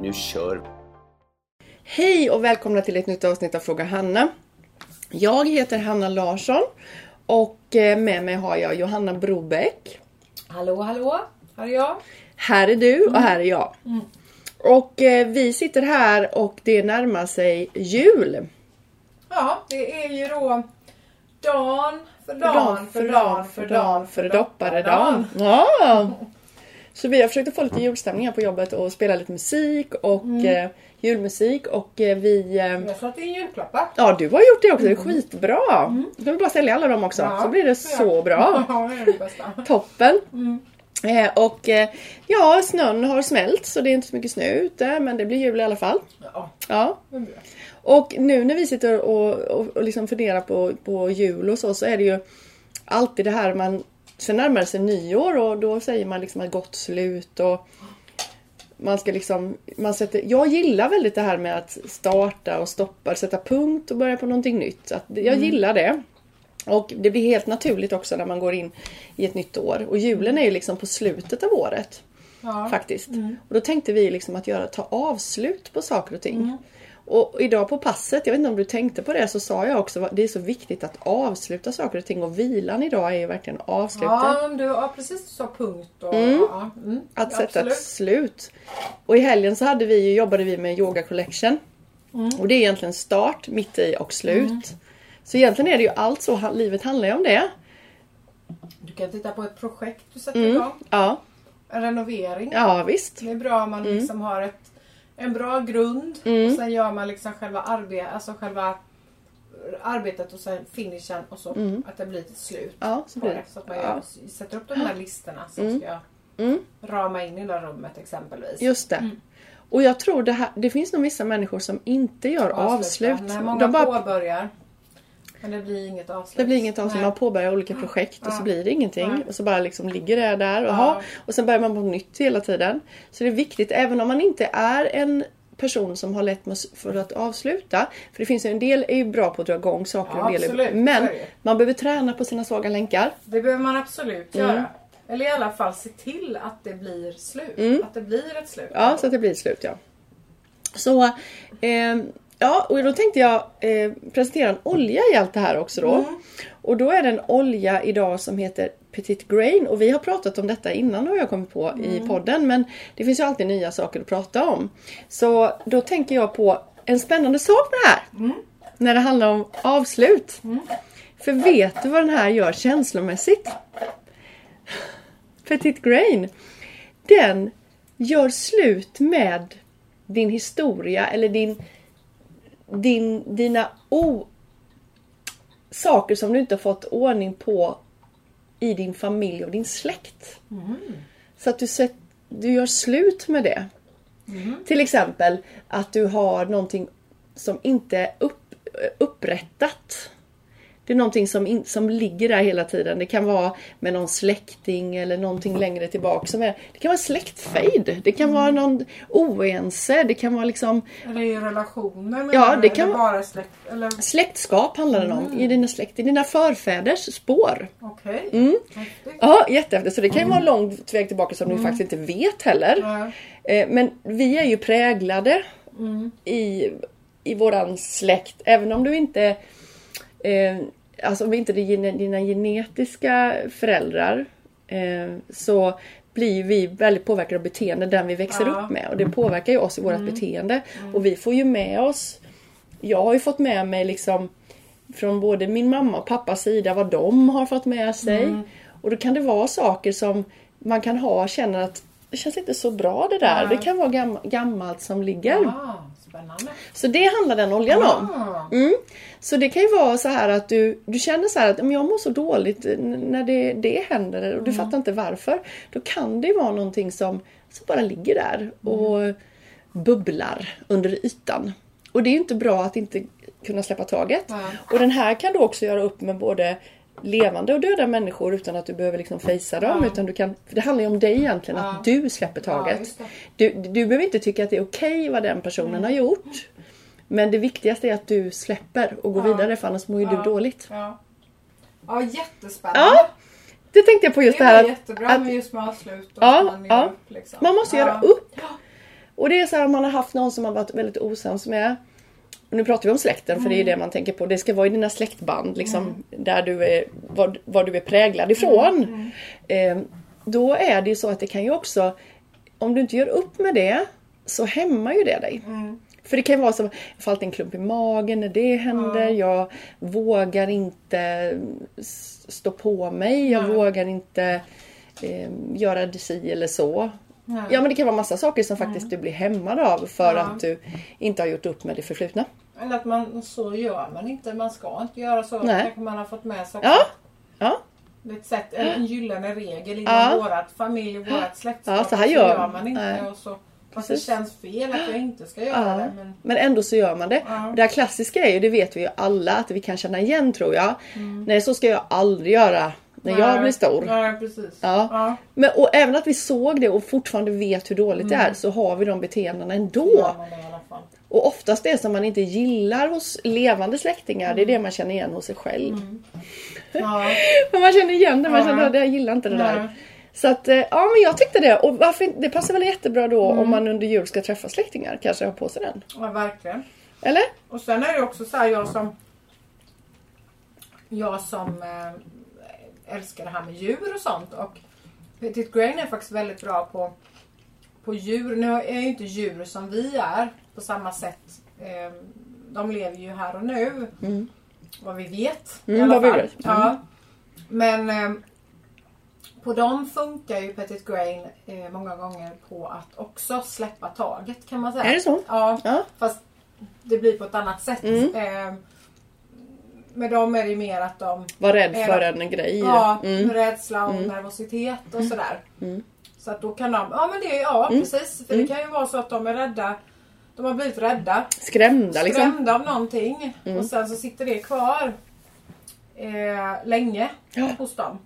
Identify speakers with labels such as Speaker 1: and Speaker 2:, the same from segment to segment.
Speaker 1: Nu kör!
Speaker 2: Hej och välkomna till ett nytt avsnitt av Fråga Hanna. Jag heter Hanna Larsson och eh, med mig har jag Johanna Brobeck.
Speaker 3: Hallå, hallå! Här är jag.
Speaker 2: Här är du och här är jag. Och eh, vi sitter här och det närmar sig jul.
Speaker 3: Ja, det är ju då dan för
Speaker 2: För
Speaker 3: dan för dan för dan
Speaker 2: för dopparedan. Ja! Så vi har försökt att få lite julstämning här på jobbet och spela lite musik och eh, julmusik och eh, vi... Eh,
Speaker 3: Jag satte in julklappar.
Speaker 2: ja, du har gjort det också. Det är skitbra. Då kan vi bara sälja alla dem också.
Speaker 3: Ja,
Speaker 2: så blir det
Speaker 3: ja.
Speaker 2: så bra.
Speaker 3: Ja, det är det bästa.
Speaker 2: Toppen! Eh, och eh, ja, snön har smält så det är inte så mycket snö ute men det blir jul i alla fall.
Speaker 3: Ja,
Speaker 2: Ja.
Speaker 3: det det.
Speaker 2: Och nu när vi sitter och, och, och liksom funderar på, på jul och så, så är det ju alltid det här man... Sen närmar det sig nyår och då säger man liksom ett gott slut och man ska liksom... Man sätter, jag gillar väldigt det här med att starta och stoppa, sätta punkt och börja på någonting nytt. Att, jag gillar det. Och det blir helt naturligt också när man går in i ett nytt år. Och julen är ju liksom på slutet av året.
Speaker 3: Ja.
Speaker 2: Faktiskt. Och då tänkte vi liksom att göra, ta avslut på saker och ting. Och idag på passet, jag vet inte om du tänkte på det, så sa jag också att det är så viktigt att avsluta saker och ting. Och vilan idag är ju verkligen avsluta.
Speaker 3: Ja, du har precis du sa punkt och... Ja, mm.
Speaker 2: Att sätta
Speaker 3: Absolut.
Speaker 2: ett slut. Och i helgen så hade vi, jobbade vi med Yoga Collection. Och det är egentligen start, mitt i och slut. Så egentligen är det ju allt så, livet handlar ju om det.
Speaker 3: Du kan titta på ett projekt du sätter
Speaker 2: Mm.
Speaker 3: igång.
Speaker 2: Ja,
Speaker 3: En renovering.
Speaker 2: ja visst.
Speaker 3: Det är bra om man
Speaker 2: Mm.
Speaker 3: liksom har ett, en bra grund och sen gör man liksom själva, arbe, alltså själva arbetet och sen finishen och så att det blir ett slut
Speaker 2: Mm. Ja, så blir
Speaker 3: det. Så att man
Speaker 2: Ja.
Speaker 3: gör, sätter upp de här listorna som ska
Speaker 2: Mm.
Speaker 3: rama in i det rummet exempelvis.
Speaker 2: Just det. Och jag tror det, här, det finns nog vissa människor som inte gör avslut.
Speaker 3: Nej, många
Speaker 2: De bara,
Speaker 3: påbörjar. Men det blir inget avslut.
Speaker 2: det blir inget avslut. Man påbörjar olika projekt och så blir det ingenting.
Speaker 3: Nej.
Speaker 2: Och så bara liksom ligger det där. Och,
Speaker 3: Ja.
Speaker 2: och sen börjar man på nytt hela tiden. Så det är viktigt, även om man inte är en person som har lätt för att avsluta. För det finns ju en del är ju bra på att dra igång saker.
Speaker 3: Ja,
Speaker 2: och del är,
Speaker 3: absolut.
Speaker 2: men
Speaker 3: är
Speaker 2: man behöver träna på sina svaga länkar.
Speaker 3: Det behöver man absolut
Speaker 2: Mm.
Speaker 3: göra. Eller i alla fall se till att det blir slut. Att det blir ett slut.
Speaker 2: Mm. Ja, så att det blir ett slut ja. Så, eh, ja och då tänkte jag eh, presentera en olja i allt det här också då. Och då är det en olja idag som heter Petit Grain och vi har pratat om detta innan har jag kommit på i podden men det finns ju alltid nya saker att prata om. Så då tänker jag på en spännande sak med det här. När det handlar om avslut. För vet du vad den här gör känslomässigt? Petit Grain. Den gör slut med din historia eller din, din, dina o, saker som du inte har fått ordning på i din familj och din släkt. Så att du, sett, du gör slut med det. Till exempel att du har någonting som inte är upp, upprättat. Det är någonting som, in, som ligger där hela tiden. Det kan vara med någon släkting eller någonting längre tillbaka. Som är, det kan vara släktfejd. Det kan vara någon oense. Det kan vara liksom
Speaker 3: Eller i relationer
Speaker 2: Ja, det kan
Speaker 3: eller
Speaker 2: vara-
Speaker 3: bara släkt. Eller
Speaker 2: släktskap handlar det om. I dina släkt, i dina förfäders spår.
Speaker 3: okej.
Speaker 2: Mm.
Speaker 3: Häftigt.
Speaker 2: Ja, jättehäftigt. Så det kan ju vara lång väg tillbaka som du faktiskt inte vet heller. Eh, Men vi är ju präglade i, i våran släkt. Även om du inte... Eh, alltså om inte det är dina genetiska föräldrar. Eh, så blir vi väldigt påverkade av beteende den vi växer
Speaker 3: Ja.
Speaker 2: upp med. Och det påverkar ju oss i vårt beteende. Och vi får ju med oss... Jag har ju fått med mig liksom från både min mamma och pappas sida vad de har fått med sig. Och då kan det vara saker som man kan ha känner att det känns inte så bra det där.
Speaker 3: Nej.
Speaker 2: Det kan vara gam- gammalt som ligger.
Speaker 3: Ah, spännande.
Speaker 2: Så det handlar den oljan om.
Speaker 3: Ah.
Speaker 2: Mm. Så det kan ju vara så här att du, du känner så här att "Men jag mår så dåligt n- när det, det händer och du fattar inte varför. Då kan det vara någonting som, som bara ligger där. Och bubblar under ytan. Och det är ju inte bra att inte kunna släppa taget.
Speaker 3: Nej.
Speaker 2: Och den här kan du också göra upp med både levande och döda människor utan att du behöver liksom fejsa dem.
Speaker 3: Ja.
Speaker 2: Utan du kan, för det handlar ju om dig egentligen,
Speaker 3: Ja.
Speaker 2: att du släpper
Speaker 3: Ja,
Speaker 2: taget.
Speaker 3: det.
Speaker 2: du, du behöver inte tycka att det är okej vad den personen har gjort. Men det viktigaste är att du släpper och går
Speaker 3: Ja.
Speaker 2: vidare för annars mår ju
Speaker 3: Ja.
Speaker 2: du dåligt.
Speaker 3: Ja, ja jättespännande.
Speaker 2: Ja, Det tänkte jag på just
Speaker 3: det
Speaker 2: det
Speaker 3: är
Speaker 2: här att,
Speaker 3: jättebra
Speaker 2: att
Speaker 3: med just med avslut och
Speaker 2: Ja,
Speaker 3: man
Speaker 2: ja.
Speaker 3: upp. Liksom.
Speaker 2: man måste
Speaker 3: ja.
Speaker 2: göra upp. Och det är så här om man har haft någon som man varit väldigt osams med. Och nu pratar vi om släkten för det är
Speaker 3: Mm.
Speaker 2: det man tänker på. Det ska vara i dina släktband liksom. Där du är, var, var du är präglad ifrån.
Speaker 3: Mm.
Speaker 2: Eh, då är det ju så att det kan ju också, om du inte gör upp med det så hämmar ju det dig.
Speaker 3: Mm.
Speaker 2: För det kan ju vara så, jag får alltid en klump i magen när det händer. Jag vågar inte stå på mig. Jag vågar inte eh, göra det si eller så.
Speaker 3: Nej.
Speaker 2: Ja men det kan vara massa saker som faktiskt du blir hämmad av för
Speaker 3: Ja.
Speaker 2: att du inte har gjort upp med det förflutna.
Speaker 3: Eller att man, så gör man inte. Man ska inte göra så.
Speaker 2: Nej.
Speaker 3: Kanske man har fått med sig.
Speaker 2: Ja, ja,
Speaker 3: ett sätt, en, en gyllene regel inom
Speaker 2: Ja.
Speaker 3: vårat familj och vårat släktskap.
Speaker 2: Ja, så här gör-
Speaker 3: man inte.
Speaker 2: nej.
Speaker 3: Och så, fast det känns fel att jag inte ska göra
Speaker 2: ja.
Speaker 3: det. Men,
Speaker 2: Men ändå så gör man det.
Speaker 3: Ja.
Speaker 2: Det här klassiska är ju, det vet vi ju alla att vi kan känna igen tror jag. Nej så ska jag aldrig göra när jag
Speaker 3: Nej.
Speaker 2: blir stor.
Speaker 3: Nej, precis.
Speaker 2: Ja.
Speaker 3: Ja.
Speaker 2: Men, och även att vi såg det och fortfarande vet hur dåligt det är så har vi de beteendena ändå.
Speaker 3: fall.
Speaker 2: Och oftast det som man inte gillar hos levande släktingar det är det man känner igen hos sig själv.
Speaker 3: Ja.
Speaker 2: Men man känner igen det, man
Speaker 3: Ja.
Speaker 2: känner att jag gillar inte det
Speaker 3: Nej.
Speaker 2: där. Så att, eh, ja men jag tyckte det. Och varför, det passar väl jättebra då om man under jul ska träffa släktingar. Kanske ha på sig den.
Speaker 3: ja, verkligen.
Speaker 2: Eller?
Speaker 3: Och sen är det också så här, jag som jag som eh, älskar det här med djur och sånt. Och Petit Grain är faktiskt väldigt bra på, på djur. Nu är ju inte djur som vi är på samma sätt. Eh, de lever ju här och nu.
Speaker 2: Mm.
Speaker 3: Vad vi vet. i
Speaker 2: Mm,
Speaker 3: alla
Speaker 2: vad vi
Speaker 3: fall.
Speaker 2: vet. Mm.
Speaker 3: Ja. Men eh, på dem funkar ju Petit Grain eh, många gånger på att också släppa taget kan man säga.
Speaker 2: Är det så?
Speaker 3: Ja.
Speaker 2: Ja.
Speaker 3: Fast det blir på ett annat sätt.
Speaker 2: Mm.
Speaker 3: Eh, med dem är det mer att de
Speaker 2: Var rädd
Speaker 3: Är
Speaker 2: för en grej.
Speaker 3: Ja,
Speaker 2: Mm.
Speaker 3: rädsla och
Speaker 2: Mm.
Speaker 3: nervositet och sådär.
Speaker 2: Mm.
Speaker 3: Så att då kan de, ja men det, ja
Speaker 2: Mm.
Speaker 3: precis. För
Speaker 2: Mm.
Speaker 3: det kan ju vara så att de är rädda. De har blivit rädda.
Speaker 2: Skrämda liksom.
Speaker 3: Skrämda av någonting.
Speaker 2: Mm.
Speaker 3: Och sen så sitter det kvar eh, länge
Speaker 2: Ja.
Speaker 3: hos dem.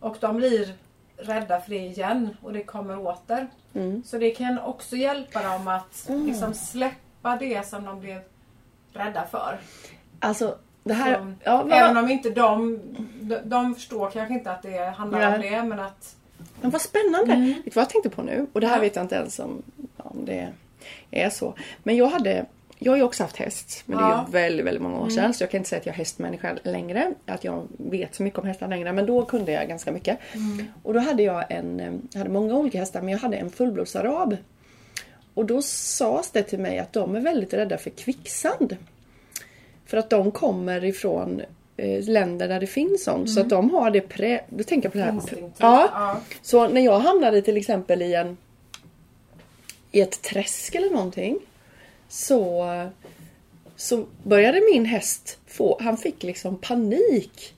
Speaker 3: Och de blir rädda för det igen och det kommer åter.
Speaker 2: Mm.
Speaker 3: Så det kan också hjälpa dem att
Speaker 2: Mm.
Speaker 3: liksom släppa det som de blev rädda för.
Speaker 2: Alltså det här...
Speaker 3: Så,
Speaker 2: Ja, vad,
Speaker 3: Även om inte de, de, de förstår kanske inte att det handlar om
Speaker 2: Nej.
Speaker 3: det men att
Speaker 2: men vad spännande.
Speaker 3: Mm.
Speaker 2: Vet du vad jag tänkte på nu? Och det här
Speaker 3: Ja.
Speaker 2: vet jag inte ens om, om det är så. Men jag hade... Jag har ju också haft häst. Men det är
Speaker 3: Ja.
Speaker 2: ju väldigt, väldigt många år
Speaker 3: Mm.
Speaker 2: sedan. Så jag kan inte säga att jag är hästmänniska längre. Att jag vet så mycket om hästar längre. Men då kunde jag ganska mycket.
Speaker 3: Mm.
Speaker 2: Och då hade jag en... eh, Jag hade många olika hästar men jag hade en fullblodsarab. Och då sades det till mig att de är väldigt rädda för kvicksand. För att de kommer ifrån eh, länder där det finns sånt. Så att de har det prä... Då tänker på det här. Ja,
Speaker 3: ja.
Speaker 2: så när jag hamnade till exempel i en i ett träsk eller någonting så, så började min häst få, han fick liksom panik.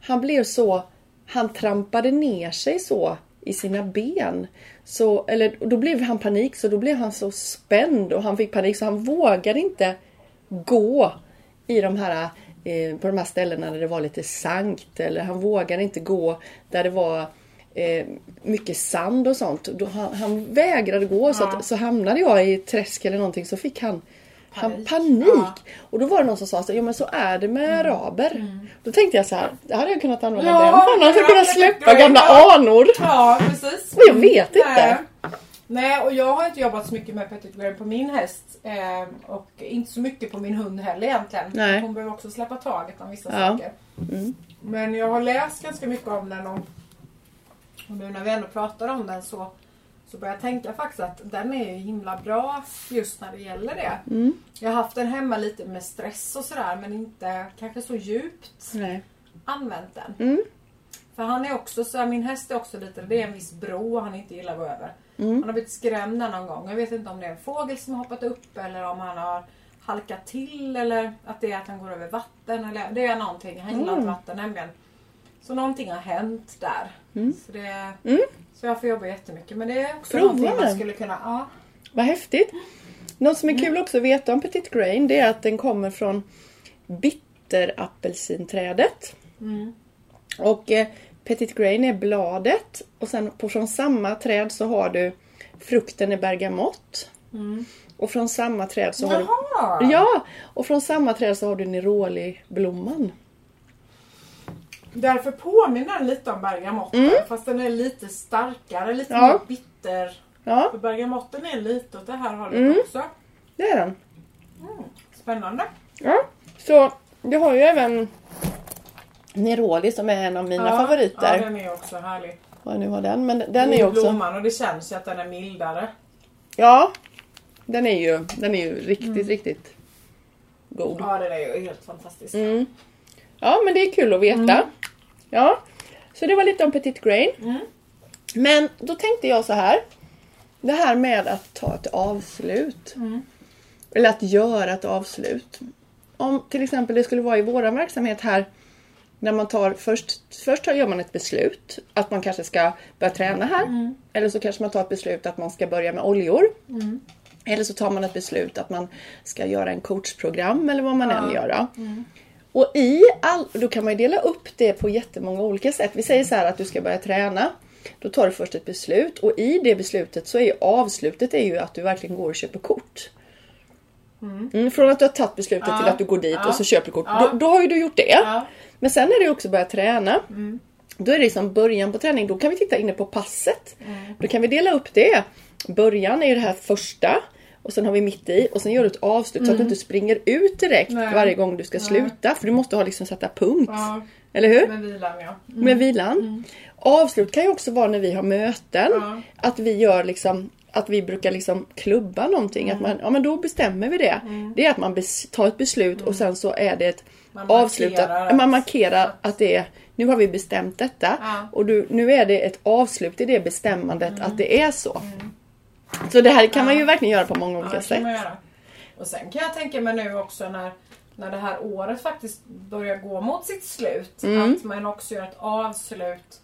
Speaker 2: Han blev så, han trampade ner sig så i sina ben. Så, eller då blev han panik så då blev han så spänd och han fick panik så han vågade inte gå i de här eh, på de här ställena där det var lite sankt eller han vågade inte gå där det var eh, mycket sand och sånt. Då, han, han vägrade gå så,
Speaker 3: Ja.
Speaker 2: att, så hamnade jag i ett träsk eller någonting så fick han han
Speaker 3: Panik.
Speaker 2: panik.
Speaker 3: Ja.
Speaker 2: Och då var det någon som sa så, ja men så är det med araber. Då tänkte jag så här, det hade jag kunnat använda
Speaker 3: Ja,
Speaker 2: den för att kunna släppa gamla anor.
Speaker 3: ja, precis.
Speaker 2: Men jag vet inte.
Speaker 3: Nej. Och jag har inte jobbat så mycket med Petit Grain på min häst. Eh, och inte så mycket på min hund heller egentligen.
Speaker 2: Nej.
Speaker 3: Hon behöver också släppa taget om vissa
Speaker 2: Ja.
Speaker 3: saker.
Speaker 2: Mm.
Speaker 3: Men jag har läst ganska mycket om den och, och nu när vi ändå pratar om den så, så börjar jag tänka faktiskt att den är ju himla bra just när det gäller det.
Speaker 2: Mm.
Speaker 3: Jag har haft den hemma lite med stress och sådär men inte kanske så djupt
Speaker 2: Nej.
Speaker 3: använt den.
Speaker 2: Mm.
Speaker 3: För han är också så här, min häst är också lite, det är en viss bro han inte gillar att gå över.
Speaker 2: Mm.
Speaker 3: Han har blivit skrämd någon gång. Jag vet inte om det är en fågel som har hoppat upp eller om han har halkat till eller att det är att han går över vatten. Eller, det är någonting. Han gillar
Speaker 2: Mm.
Speaker 3: inte vatten nämligen. Så någonting har hänt där.
Speaker 2: Mm.
Speaker 3: Så, det,
Speaker 2: Mm.
Speaker 3: så jag får jobba jättemycket. Men det är också
Speaker 2: Prova
Speaker 3: någonting man skulle kunna... Ja.
Speaker 2: Vad häftigt. Något som är kul också att veta om Petit Grain det är att den kommer från bitterapelsinträdet. Och eh, Petit Grain är bladet och sen på, från samma träd så har du frukten är bergamott. Och från samma träd så har du... Ja! Och från samma träd så har du Neroli-blomman.
Speaker 3: Därför påminner den lite om bergamotten fast den är lite starkare, lite
Speaker 2: Mm. Ja.
Speaker 3: mer bitter.
Speaker 2: Ja,
Speaker 3: För bergamotten är lite åt det här hållet
Speaker 2: Mm.
Speaker 3: också.
Speaker 2: det är den.
Speaker 3: Spännande.
Speaker 2: Ja, så jag har ju även Neroli som är en av mina
Speaker 3: ja,
Speaker 2: favoriter.
Speaker 3: Ja, den är också härlig.
Speaker 2: Vad nu har den. Men den är också...
Speaker 3: Blomman och det känns ju att den är mildare.
Speaker 2: Ja. Den är ju, den är ju riktigt, riktigt god.
Speaker 3: Ja, den är ju helt fantastisk.
Speaker 2: Mm. Ja, men det är kul att veta. Ja. Så det var lite om Petit Grain.
Speaker 3: Mm.
Speaker 2: Men då tänkte jag så här. Det här med att ta ett avslut.
Speaker 3: Mm.
Speaker 2: Eller att göra ett avslut. Om till exempel det skulle vara i vår verksamhet här. När man tar först, först gör man ett beslut att man kanske ska börja träna här.
Speaker 3: Mm.
Speaker 2: Eller så kanske man tar ett beslut att man ska börja med oljor. Eller så tar man ett beslut att man ska göra en coachprogram eller vad man än gör. då. Och i all, då kan man ju dela upp det på jättemånga olika sätt. Vi säger så här att du ska börja träna. Då tar du först ett beslut och i det beslutet så är ju avslutet är ju att du verkligen går och köper kort. Mm, från att du har tagit beslutet
Speaker 3: Ja.
Speaker 2: till att du går dit
Speaker 3: Ja.
Speaker 2: och så köper du kort.
Speaker 3: Ja.
Speaker 2: Då, då har ju du gjort det. Men sen är det ju också börja träna. Då är det liksom början på träning. Då kan vi titta inne på passet. Då kan vi dela upp det. Början är ju det här första. Och sen har vi mitt i och sen gör du ett avslut så att du inte springer ut direkt
Speaker 3: Nej.
Speaker 2: varje gång du ska
Speaker 3: Nej.
Speaker 2: sluta. För du måste ha liksom sätta punkt. Eller hur?
Speaker 3: med vilan ja.
Speaker 2: Med vilan. Avslut kan ju också vara när vi har möten. Att vi gör liksom att vi brukar liksom klubba någonting. Att man, ja men då bestämmer vi det. Det är att man tar ett beslut och sen så är det ett
Speaker 3: Man
Speaker 2: avslut.
Speaker 3: markerar
Speaker 2: Att,
Speaker 3: att-
Speaker 2: man markerar att det är nu har vi bestämt detta
Speaker 3: Ja.
Speaker 2: och du, nu är det ett avslut i det bestämmandet att det är så. Så det här kan man ju verkligen göra på många
Speaker 3: Ja,
Speaker 2: olika
Speaker 3: det
Speaker 2: sätt.
Speaker 3: Och sen kan jag tänka mig nu också när, när det här året faktiskt börjar gå mot sitt slut.
Speaker 2: Mm.
Speaker 3: Att man också gör ett avslut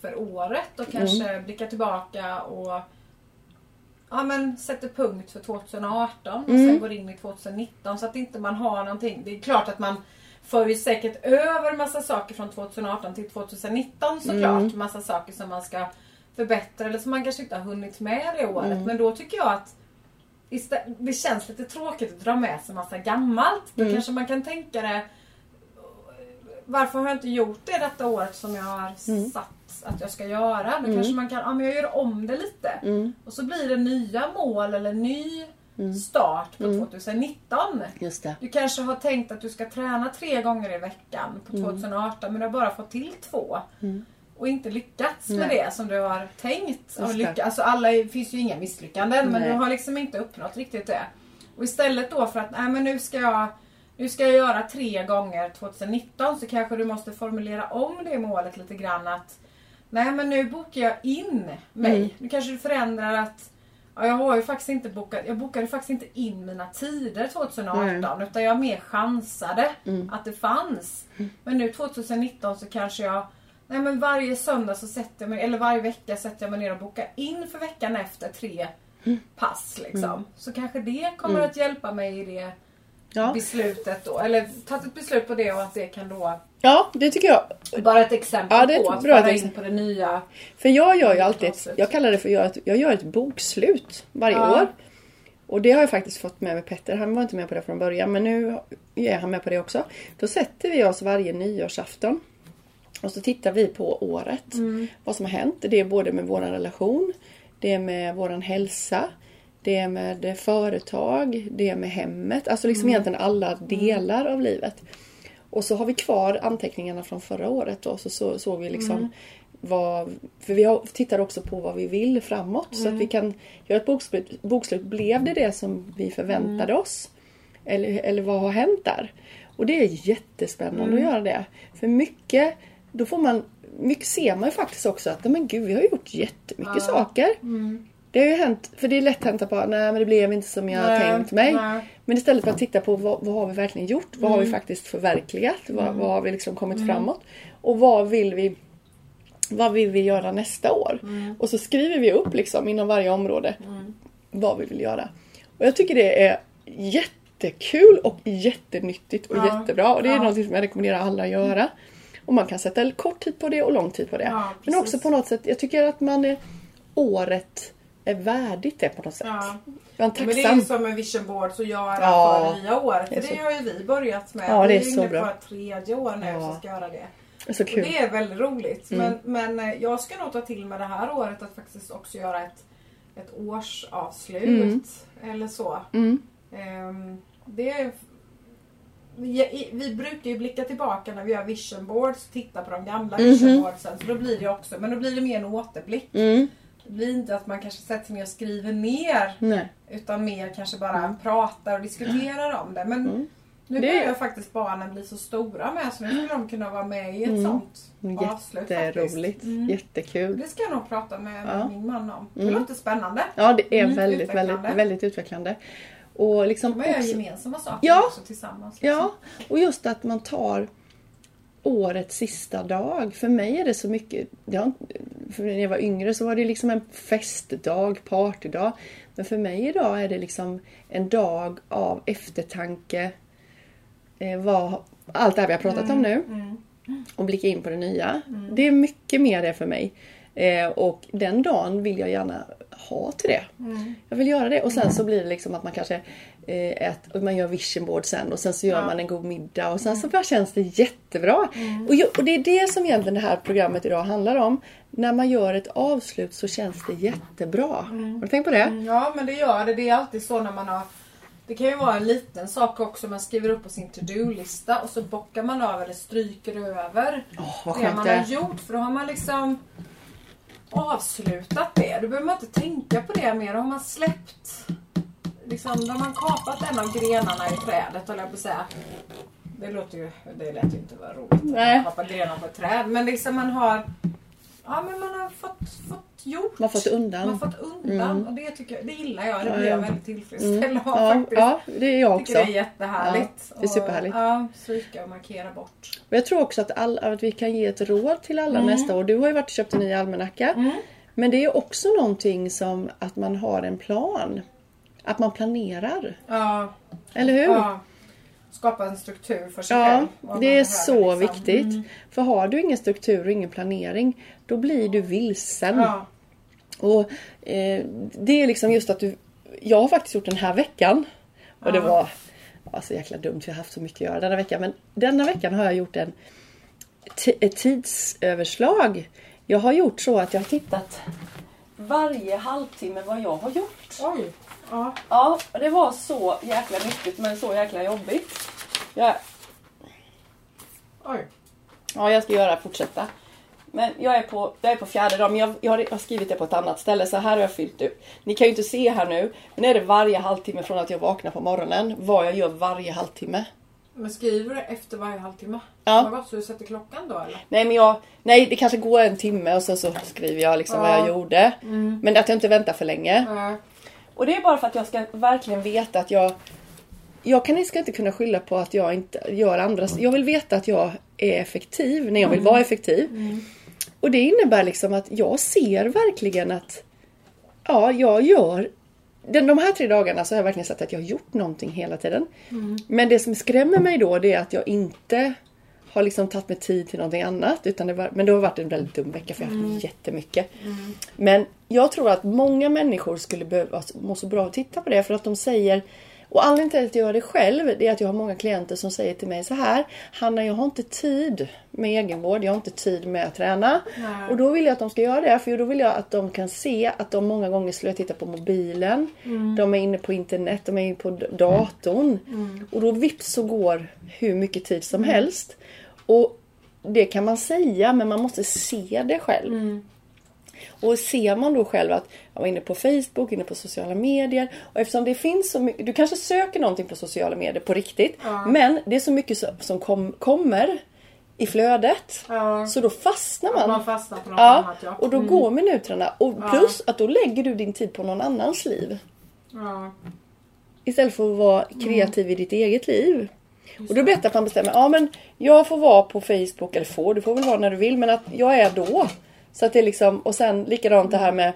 Speaker 3: för året och kanske
Speaker 2: Mm.
Speaker 3: blickar tillbaka och ja, men sätter punkt för 2018 och
Speaker 2: Mm.
Speaker 3: sen går in i 2019 så att inte man har någonting. Det är klart att man för ju säkert över massa saker från 2018 till 2019 såklart.
Speaker 2: Mm.
Speaker 3: Massa saker som man ska förbättra eller som man kanske inte har hunnit med det året.
Speaker 2: Mm.
Speaker 3: Men då tycker jag att det känns lite tråkigt att dra med sig massa gammalt. Då
Speaker 2: Mm.
Speaker 3: kanske man kan tänka det varför har jag inte gjort det detta året som jag har
Speaker 2: Mm.
Speaker 3: satt att jag ska göra? Då kanske man kan, ja men jag gör om det lite.
Speaker 2: Mm.
Speaker 3: Och så blir det nya mål eller ny start på 2019.
Speaker 2: Just det.
Speaker 3: Du kanske har tänkt att du ska träna tre gånger i veckan på
Speaker 2: Mm.
Speaker 3: 2018 men du har bara fått till två. Och inte lyckats med
Speaker 2: Nej.
Speaker 3: det som du har tänkt. Och
Speaker 2: det.
Speaker 3: lycka, alltså alla finns ju inga misslyckanden men
Speaker 2: Nej.
Speaker 3: du har liksom inte uppnått riktigt det. Och istället då för att nej, men nu ska jag nu ska jag göra tre gånger 2019 så kanske du måste formulera om det målet lite grann att Nej men nu bokar jag in mig.
Speaker 2: Mm.
Speaker 3: Nu kanske du förändrar att ja, jag har ju faktiskt inte bokat, jag bokade faktiskt inte in mina tider 2018 utan jag mer chansade
Speaker 2: Mm.
Speaker 3: att det fanns. Men nu 2019 så kanske jag Nej men varje söndag så sätter jag mig, eller varje vecka sätter jag mig ner och bokar in för veckan efter tre
Speaker 2: Mm.
Speaker 3: pass liksom. Så kanske det kommer att hjälpa mig i det
Speaker 2: Ja.
Speaker 3: beslutet då. Eller tagit ett beslut på det och att det kan då
Speaker 2: ja, det tycker jag.
Speaker 3: bara ett exempel
Speaker 2: Ja, det är ett
Speaker 3: på att
Speaker 2: bra
Speaker 3: föra in på det nya.
Speaker 2: För jag gör ju alltid, ett, jag kallar det för ett, jag gör ett bokslut varje
Speaker 3: Ja.
Speaker 2: år. Och det har jag faktiskt fått med mig Petter. Han var inte med på det från början men nu är han med på det också. Då sätter vi oss varje nyårsafton. Och så tittar vi på året.
Speaker 3: Mm.
Speaker 2: Vad som har hänt. Det är både med våran relation. Det är med våran hälsa. Det är med företag. Det är med hemmet. Alltså liksom
Speaker 3: Mm.
Speaker 2: egentligen alla delar av livet. Och så har vi kvar anteckningarna från förra året då. Så så såg vi liksom
Speaker 3: Mm.
Speaker 2: vad... För vi har, tittar också på vad vi vill framåt. Så
Speaker 3: Mm.
Speaker 2: att vi kan göra ett bokslut. bokslut. Blev det det som vi förväntade
Speaker 3: Mm.
Speaker 2: oss? Eller, eller vad har hänt där? Och det är jättespännande
Speaker 3: Mm.
Speaker 2: att göra det. För mycket, då får man, mycket ser man ju faktiskt också att men gud, vi har gjort jättemycket
Speaker 3: Ja.
Speaker 2: saker.
Speaker 3: Mm.
Speaker 2: Det har ju hänt, för det är lätt hänt att bara, nej men det blev inte som jag
Speaker 3: Nej,
Speaker 2: tänkt mig.
Speaker 3: nej.
Speaker 2: Men istället för att titta på vad, vad har vi verkligen gjort? Vad har
Speaker 3: Mm.
Speaker 2: vi faktiskt förverkligat? Vad, vad har vi liksom kommit framåt? Och vad vill vi vad vill vi göra nästa år?
Speaker 3: Mm.
Speaker 2: Och så skriver vi upp liksom inom varje område vad vi vill göra. Och jag tycker det är jättekul och jättenyttigt och
Speaker 3: Ja.
Speaker 2: jättebra. Och det är
Speaker 3: Ja.
Speaker 2: något som jag rekommenderar alla att göra. Och man kan sätta kort tid på det och lång tid på det.
Speaker 3: Ja,
Speaker 2: Men också på något sätt, jag tycker att man är, året är värdigt det på något sätt.
Speaker 3: Ja.
Speaker 2: Jag är
Speaker 3: Men det är
Speaker 2: tacksam.
Speaker 3: ju som med vision boards att göra
Speaker 2: Ja,
Speaker 3: för det nya
Speaker 2: det är
Speaker 3: För det
Speaker 2: så-
Speaker 3: har ju vi börjat med.
Speaker 2: Ja, det är
Speaker 3: vi
Speaker 2: så
Speaker 3: inne
Speaker 2: bra.
Speaker 3: på tredje år nu
Speaker 2: Ja.
Speaker 3: som ska göra det.
Speaker 2: Det är så
Speaker 3: Och
Speaker 2: kul.
Speaker 3: det är väldigt roligt.
Speaker 2: Mm.
Speaker 3: Men, men eh, jag ska nog ta till mig det här året att faktiskt också göra ett, ett årsavslut.
Speaker 2: Mm.
Speaker 3: Eller så.
Speaker 2: Mm.
Speaker 3: Ehm, det är, vi, vi brukar ju blicka tillbaka när vi gör vision boards. Titta på de gamla
Speaker 2: Mhm.
Speaker 3: vision boardsen. Så då blir det också, men då blir det mer en återblick.
Speaker 2: Mm.
Speaker 3: Det blir inte att man kanske sätter sig ner och skriver ner.
Speaker 2: Nej.
Speaker 3: Utan mer kanske bara pratar och diskuterar om det. Men
Speaker 2: Mm.
Speaker 3: nu
Speaker 2: Det-
Speaker 3: börjar faktiskt barnen bli så stora med så nu skulle de kunna vara med i ett
Speaker 2: Mm.
Speaker 3: sånt avslut.
Speaker 2: Jätteroligt.
Speaker 3: Mm.
Speaker 2: Jättekul.
Speaker 3: Det ska jag nog prata med
Speaker 2: Ja.
Speaker 3: min man om. Det
Speaker 2: Mm.
Speaker 3: låter spännande.
Speaker 2: Ja, det är
Speaker 3: Mm,
Speaker 2: väldigt,
Speaker 3: utvecklande.
Speaker 2: väldigt, väldigt utvecklande. Och liksom
Speaker 3: Man gör
Speaker 2: också-
Speaker 3: gemensamma saker
Speaker 2: Ja.
Speaker 3: också tillsammans. liksom.
Speaker 2: Ja, och just att man tar årets sista dag. För mig är det så mycket... Inte- för när jag var yngre så var det liksom en festdag, partydag. Men för mig idag är det liksom en dag av eftertanke. Eh, vad, allt det här vi har pratat om nu.
Speaker 3: Mm.
Speaker 2: Och blicka in på det nya. Det är mycket mer det för mig. Eh, och den dagen vill jag gärna ha till det.
Speaker 3: Mm.
Speaker 2: Jag vill göra det och sen så blir det liksom att man kanske eh, äter, och man gör vision board sen och sen så gör
Speaker 3: Ja.
Speaker 2: man en god middag och sen så bara känns det jättebra. Och, ju, och det är det som egentligen det här programmet idag handlar om. När man gör ett avslut så känns det jättebra. Har du tänkt på det?
Speaker 3: Mm, Ja men det gör det. Det är alltid så när man har det kan ju vara en liten sak också. Man skriver upp på sin to-do-lista och så bockar man av eller stryker över
Speaker 2: vad
Speaker 3: det man har gjort. För då har man liksom avslutat det. Då behöver man inte tänka på det mer. Då har man släppt liksom, då har kapat en av grenarna i trädet höll jag på att säga. Det låter ju, det lät ju inte vara roligt
Speaker 2: Nej.
Speaker 3: att kapa grenar på ett träd. Men liksom man har Ja men man har fått, fått gjort.
Speaker 2: Man har fått undan.
Speaker 3: Man har fått undan. Och det, tycker jag, det gillar jag. Det blir jag
Speaker 2: ja.
Speaker 3: väldigt tillfredsställd av
Speaker 2: Ja,
Speaker 3: faktiskt.
Speaker 2: ja, det är jag
Speaker 3: tycker
Speaker 2: också.
Speaker 3: det är jättehärligt.
Speaker 2: Ja, det är superhärligt.
Speaker 3: Och, ja, stryka och markera bort.
Speaker 2: Och jag tror också att, all, att vi kan ge ett råd till alla nästa år. Du har ju varit och köpt en ny almanacka.
Speaker 3: Mm.
Speaker 2: Men det är också någonting som att man har en plan. Att man planerar.
Speaker 3: Ja,
Speaker 2: Eller hur?
Speaker 3: ja. Skapa en struktur för sig
Speaker 2: Ja,
Speaker 3: själv.
Speaker 2: det är så
Speaker 3: liksom.
Speaker 2: viktigt.
Speaker 3: Mm.
Speaker 2: För har du ingen struktur och ingen planering, då blir du vilsen.
Speaker 3: Ja.
Speaker 2: Och eh, Det är liksom just att du... Jag har faktiskt gjort den här veckan. Och det
Speaker 3: Ja.
Speaker 2: var ja, så jäkla dumt, för jag har haft så mycket att göra denna veckan. Men denna veckan har jag gjort en ett tidsöverslag. Jag har gjort så att jag har tittat varje halvtimme vad jag har gjort.
Speaker 3: Oj. Ja.
Speaker 2: Ja, det var så jäkla nyttigt men så jäkla jobbigt. Jag,
Speaker 3: Oj.
Speaker 2: Ja, jag ska göra fortsätta. Men jag är på, jag är på fjärde dagen, men jag, jag, har, jag har skrivit det på ett annat ställe så här har jag fyllt ut. Ni kan ju inte se här nu, men är det varje halvtimme från att jag vaknar på morgonen, vad jag gör varje halvtimme.
Speaker 3: Men skriver du efter varje halvtimme?
Speaker 2: Ja.
Speaker 3: Vad så du sätter klockan då eller?
Speaker 2: Nej men jag, nej det kanske går en timme och så, så skriver jag liksom vad
Speaker 3: Ja.
Speaker 2: jag gjorde. Men att jag inte väntar för länge.
Speaker 3: Ja.
Speaker 2: Och det är bara för att jag ska verkligen veta att jag jag kan, ska inte kunna skylla på att jag inte gör andra. Jag vill veta att jag är effektiv när jag vill vara effektiv. Och det innebär liksom att jag ser verkligen att ja, jag gör den, de här tre dagarna så har jag verkligen sett att jag har gjort någonting hela tiden. Men det som skrämmer mig då det är att jag inte har liksom tagit mig tid till någonting annat. Utan det var, men det har varit en väldigt dum vecka för jag har haft jättemycket. Men jag tror att många människor skulle behöva må så bra att titta på det för att de säger och anledningen till att jag gör det själv det är att jag har många klienter som säger till mig så här Hanna jag har inte tid med egenvård, jag har inte tid med att träna.
Speaker 3: Nej.
Speaker 2: Och då vill jag att de ska göra det för då vill jag att de kan se att de många gånger skulle titta på mobilen. De är inne på internet, de är inne på datorn. Och då vips så går hur mycket tid som helst. Och det kan man säga men man måste se det själv. Och ser man då själv att jag var inne på Facebook, inne på sociala medier. Och eftersom det finns så mycket, du kanske söker någonting på sociala medier på riktigt.
Speaker 3: Ja.
Speaker 2: Men det är så mycket som- som kom, kommer i flödet.
Speaker 3: Ja.
Speaker 2: Så då fastnar man.
Speaker 3: Man fastnar på något
Speaker 2: Ja,
Speaker 3: annat ja.
Speaker 2: och då går minuterna. Och plus att då lägger du din tid på någon annans liv.
Speaker 3: Ja.
Speaker 2: Istället för att vara kreativ i ditt eget liv. Och då är det bättre att man bestämmer, ja men jag får vara på Facebook, eller får, du får väl vara när du vill, men att jag är då. Så att det är liksom, och sen likadant det här med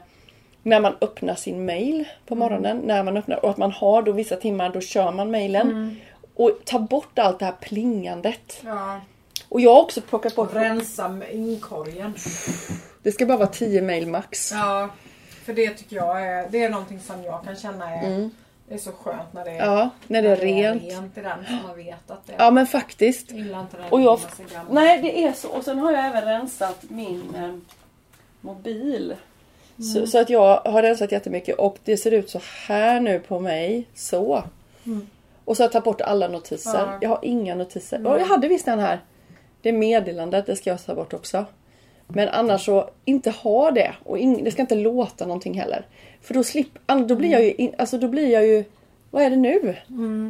Speaker 2: när man öppnar sin mail på morgonen. När man öppnar, och att man har då vissa timmar, då kör man mailen. Och ta bort allt det här plingandet.
Speaker 3: Ja.
Speaker 2: Och jag har också plockat bort,
Speaker 3: Rensa inkorgen.
Speaker 2: det ska bara vara 10 mail max.
Speaker 3: Ja. För det tycker jag är, det är någonting som jag kan känna är, det är så skönt när det är,
Speaker 2: Mm. Ja, när det är rent.
Speaker 3: rent i den så man vet att det är
Speaker 2: Ja men faktiskt. Och jag, nej det är så. Och sen har jag även rensat min eh, mobil. Så, så att jag har rensat jättemycket och det ser ut så här nu på mig. Så. Och så har jag tagit bort alla notiser.
Speaker 3: Ja.
Speaker 2: Jag har inga notiser. Och jag hade visst den här. Det meddelandet, det ska jag ta bort också. Men annars så, inte ha det. Och ing, det ska inte låta någonting heller. För då slipper, an- då blir jag ju, in, alltså då blir jag ju, vad är det nu?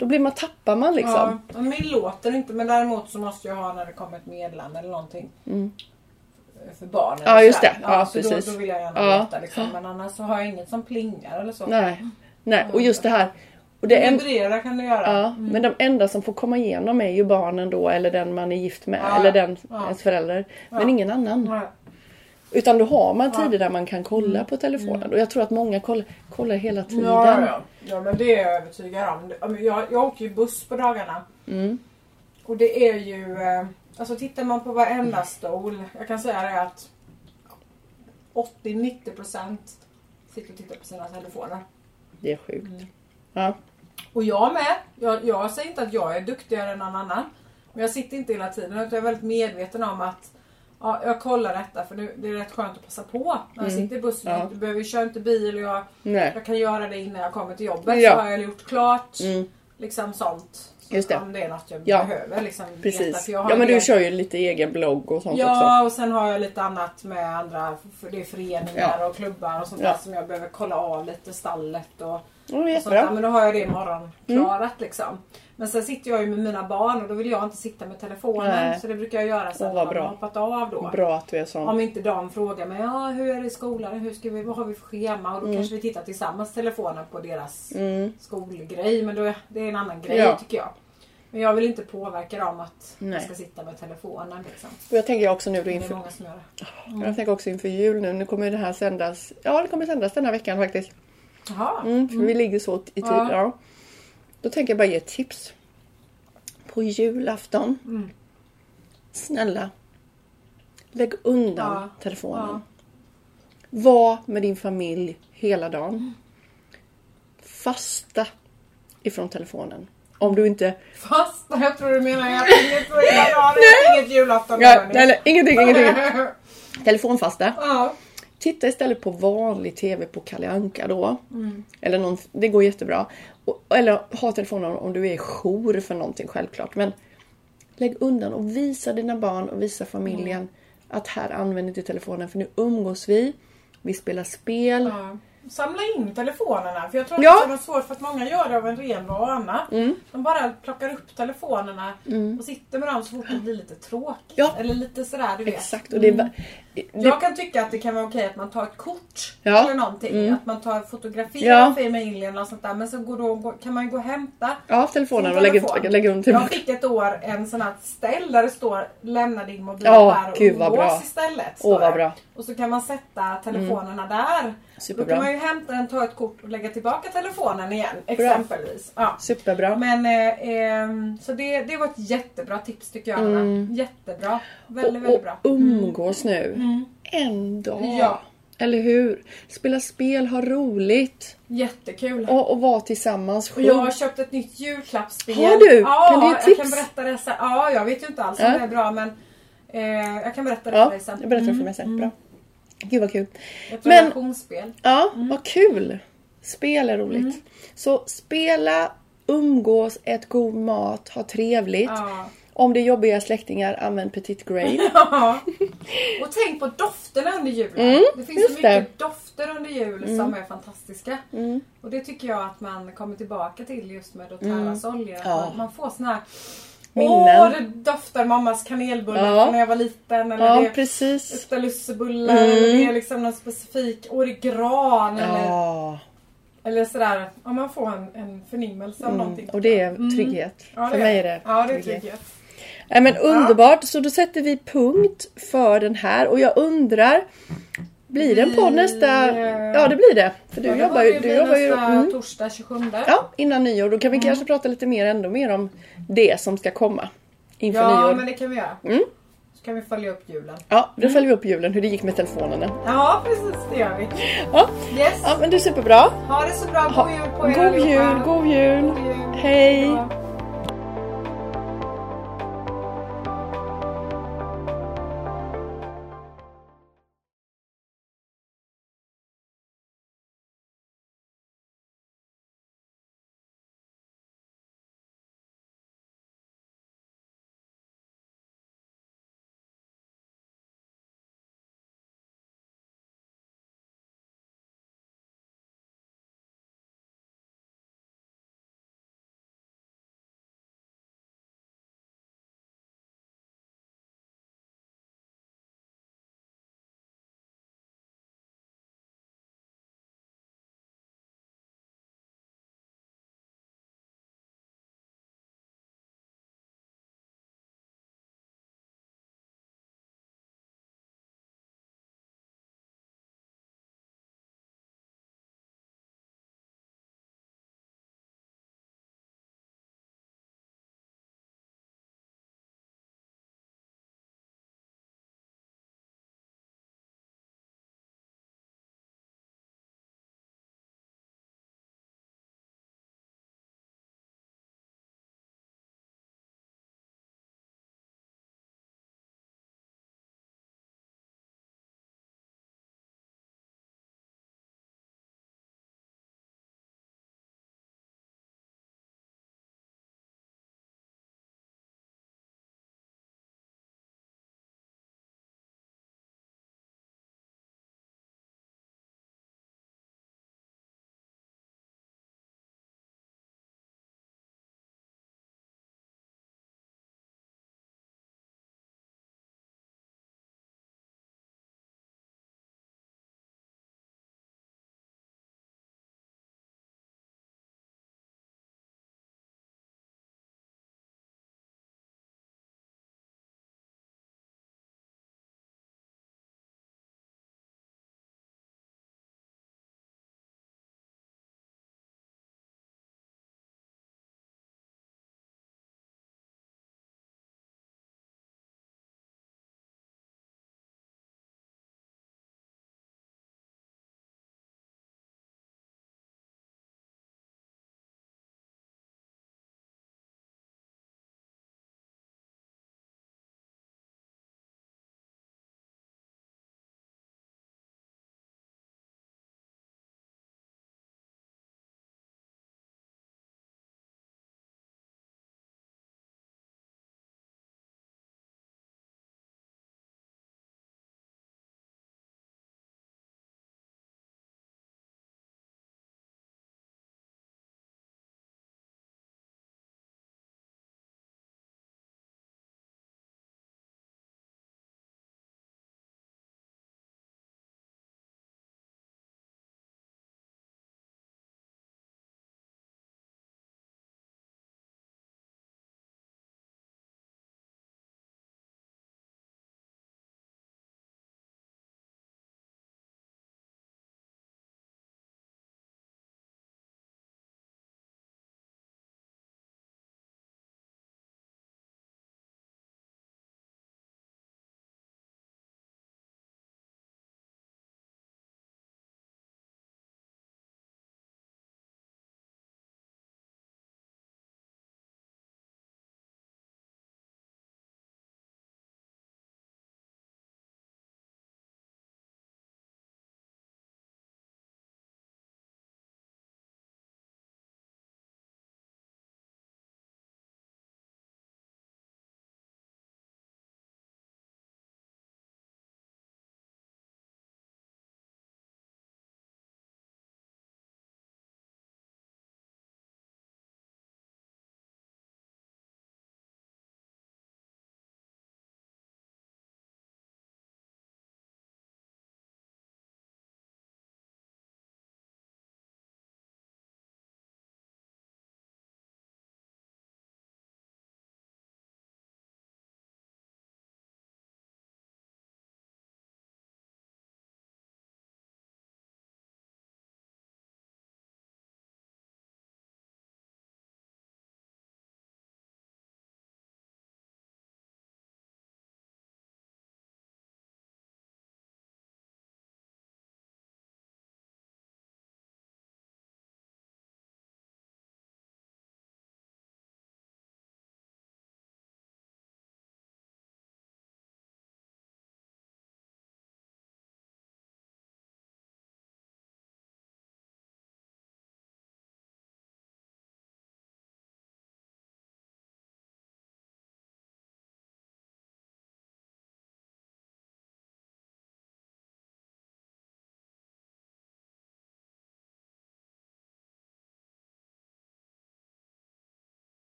Speaker 2: Då blir man, tappar man liksom.
Speaker 3: Ja, men min låter inte men däremot så måste jag ha när det kommer ett meddelande eller någonting. För barnen.
Speaker 2: Mm. Ja, just det. Ja,
Speaker 3: så
Speaker 2: precis.
Speaker 3: Då, då vill jag gärna
Speaker 2: Ja.
Speaker 3: veta liksom. Men annars så har jag inget som plingar eller så.
Speaker 2: Nej. Nej, och just det här. Och det en,
Speaker 3: Vibrera kan du göra.
Speaker 2: Ja, men de enda som får komma igenom är ju barnen då eller den man är gift med
Speaker 3: Ja,
Speaker 2: eller den
Speaker 3: ja.
Speaker 2: ens förälder. Men ingen annan.
Speaker 3: Nej.
Speaker 2: Utan då har man tider där man kan kolla på telefonen. Och jag tror att många kollar, kollar hela tiden.
Speaker 3: Mm. Ja, ja. ja, men det är jag övertygad om. Jag, jag åker ju buss på dagarna.
Speaker 2: Mm.
Speaker 3: Och det är ju... eh, Alltså tittar man på varenda stol. Jag kan säga det att 80-90% sitter och tittar på sina telefoner.
Speaker 2: Det är sjukt.
Speaker 3: Mm.
Speaker 2: Ja.
Speaker 3: Och jag med. Jag, jag säger inte att jag är duktigare än någon annan. Men jag sitter inte hela tiden utan jag är väldigt medveten om att ja, jag kollar detta för nu, det är rätt skönt att passa på när jag sitter i bussen.
Speaker 2: Ja.
Speaker 3: Du behöver köra inte bil och jag, jag kan göra det innan jag kommer till jobbet.
Speaker 2: Ja.
Speaker 3: Så har jag gjort klart.
Speaker 2: Mm.
Speaker 3: Liksom sånt. Så
Speaker 2: Just det.
Speaker 3: Om det är något jag
Speaker 2: Ja.
Speaker 3: behöver liksom veta.
Speaker 2: Precis.
Speaker 3: För jag har
Speaker 2: Ja men du kör ju lite egen blogg och sånt också.
Speaker 3: Ja och sen har jag lite annat med andra det är föreningar
Speaker 2: Ja.
Speaker 3: och klubbar och sånt
Speaker 2: Ja.
Speaker 3: där som jag behöver kolla av lite stallet och Och sånt.
Speaker 2: Mm.
Speaker 3: Men då har jag det imorgon klarat liksom. Men sen sitter jag ju med mina barn och då vill jag inte sitta med telefonen.
Speaker 2: Nej.
Speaker 3: Så det brukar jag göra sen
Speaker 2: Åh,
Speaker 3: när
Speaker 2: bra.
Speaker 3: har hoppat av då.
Speaker 2: Bra att du är sån.
Speaker 3: Om inte de frågar mig, ja hur är det i skolan? Hur ska vi, vad har vi för schema? Och då kanske vi tittar tillsammans telefonen på deras
Speaker 2: Mm.
Speaker 3: skolgrej. Men då, det är en annan grej
Speaker 2: Ja.
Speaker 3: tycker jag. Men jag vill inte påverka dem att
Speaker 2: Nej.
Speaker 3: jag ska sitta med telefonen. Liksom.
Speaker 2: Och jag tänker också nu då
Speaker 3: Det är
Speaker 2: inför,
Speaker 3: många som gör det.
Speaker 2: jag tänker också inför jul nu. Nu kommer det här sändas. Ja det kommer sändas den här veckan faktiskt.
Speaker 3: Jaha.
Speaker 2: Mm, för vi ligger så i tid.
Speaker 3: Ja.
Speaker 2: Ja. Då tänker jag bara ge ett tips. På julafton.
Speaker 3: Mm.
Speaker 2: Snälla. Lägg undan
Speaker 3: Ja.
Speaker 2: telefonen.
Speaker 3: Ja.
Speaker 2: Var med din familj hela dagen. Fasta ifrån telefonen. Om du inte...
Speaker 3: Fast jag tror du menar att inget, jag har inget julafton.
Speaker 2: Ja, nej, nej, ingenting, ingenting. Telefonfasta.
Speaker 3: Ja.
Speaker 2: Titta istället på vanlig TV på Kalle Anka då.
Speaker 3: Mm.
Speaker 2: Eller någon, det går jättebra. Och, eller ha telefonen om du är jour för någonting självklart. Men lägg undan och visa dina barn och visa familjen
Speaker 3: Mm.
Speaker 2: att här använder inte telefonen för nu umgås vi. Vi spelar spel.
Speaker 3: Ja. Samla in telefonerna. För jag tror att
Speaker 2: Ja. Mm.
Speaker 3: det är svårt för att många gör det av en ren vana. De bara plockar upp telefonerna och sitter med dem så fort det blir lite tråkigt.
Speaker 2: Ja.
Speaker 3: Eller lite sådär du vet.
Speaker 2: Exakt. Och det, va- det,
Speaker 3: Jag kan tycka att det kan vara okej att man tar ett kort
Speaker 2: Ja. Mm.
Speaker 3: eller någonting. Att man tar fotografier
Speaker 2: Ja.
Speaker 3: av familjen och sånt där. Men så går då, kan man ju gå och hämta
Speaker 2: ja, telefonen och lägga,
Speaker 3: telefon.
Speaker 2: lägga undan
Speaker 3: Jag
Speaker 2: tillbaka.
Speaker 3: fick ett år en sån här ställ där det står lämna din mobil
Speaker 2: Ja,
Speaker 3: här och
Speaker 2: gud vad bra.
Speaker 3: istället.
Speaker 2: Åh vad
Speaker 3: det.
Speaker 2: bra.
Speaker 3: Och så kan man sätta telefonerna där.
Speaker 2: Superbra.
Speaker 3: Ju hämta den, ta ett kort och lägga tillbaka telefonen igen. Exempelvis. Ja.
Speaker 2: Superbra.
Speaker 3: Men eh, ehm, så det, det var ett jättebra tips tycker jag Anna. Jättebra. Väldigt,
Speaker 2: och,
Speaker 3: väldigt bra.
Speaker 2: och umgås nu. En dag.
Speaker 3: Ja.
Speaker 2: Eller hur? Spela spel, ha roligt.
Speaker 3: Jättekul.
Speaker 2: Och, och vara tillsammans.
Speaker 3: Och jag har köpt ett nytt julklappsspel.
Speaker 2: Har du?
Speaker 3: Ja,
Speaker 2: Kan du ge
Speaker 3: jag
Speaker 2: tips?
Speaker 3: kan berätta det sen. Ja, jag vet ju inte alls om
Speaker 2: Ja.
Speaker 3: det är bra men eh, jag kan berätta det
Speaker 2: Ja,
Speaker 3: för dig sen.
Speaker 2: jag berättar för mig sen. Bra. Gud vad kul.
Speaker 3: Ett
Speaker 2: Men-
Speaker 3: relationsspel.
Speaker 2: Ja,
Speaker 3: Mm.
Speaker 2: vad kul. Spel är roligt. Så spela, umgås, ät god mat, ha trevligt.
Speaker 3: Ja.
Speaker 2: Om det är jobbiga släktingar, använd Petit Grain.
Speaker 3: Ja. Och tänk på dofterna under julen. det finns så
Speaker 2: Mm,
Speaker 3: mycket dofter under jul som är fantastiska.
Speaker 2: Mm.
Speaker 3: Och det tycker jag att man kommer tillbaka till just med doTERRAs oljor. Att
Speaker 2: Ja.
Speaker 3: Man får såna här
Speaker 2: Minnen.
Speaker 3: Åh, det doftar mammas kanelbullar
Speaker 2: Ja.
Speaker 3: när jag var liten. Eller
Speaker 2: Ja,
Speaker 3: det
Speaker 2: precis.
Speaker 3: luktar lussebullar. Eller det är liksom någon specifik, åh det är gran. Eller,
Speaker 2: Ja,
Speaker 3: eller sådär. Om man får en, en förnimmelse av någonting.
Speaker 2: Mm. och det är trygghet.
Speaker 3: Ja,
Speaker 2: För mig är det
Speaker 3: Ja, det är trygghet.
Speaker 2: Nej men underbart, så då sätter vi punkt för den här och jag undrar Blir det en podd nästa... Ja det blir det. För du
Speaker 3: Ja,
Speaker 2: jobbar ju... Du jobbar ju mm.
Speaker 3: torsdag 27.
Speaker 2: Ja, innan nyår. Då kan vi kanske prata lite mer, ändå mer om det som ska komma inför
Speaker 3: Ja,
Speaker 2: nyår.
Speaker 3: men det kan vi göra.
Speaker 2: Mm.
Speaker 3: Så kan vi följa upp julen.
Speaker 2: Ja, då följer vi upp julen, hur det gick med telefonerna.
Speaker 3: Ja, precis det gör vi.
Speaker 2: Ja,
Speaker 3: Yes.
Speaker 2: ja men det är superbra.
Speaker 3: Ha det så bra. God jul på er
Speaker 2: God jul, god jul.
Speaker 3: God jul.
Speaker 2: Hej.
Speaker 3: Hejdå.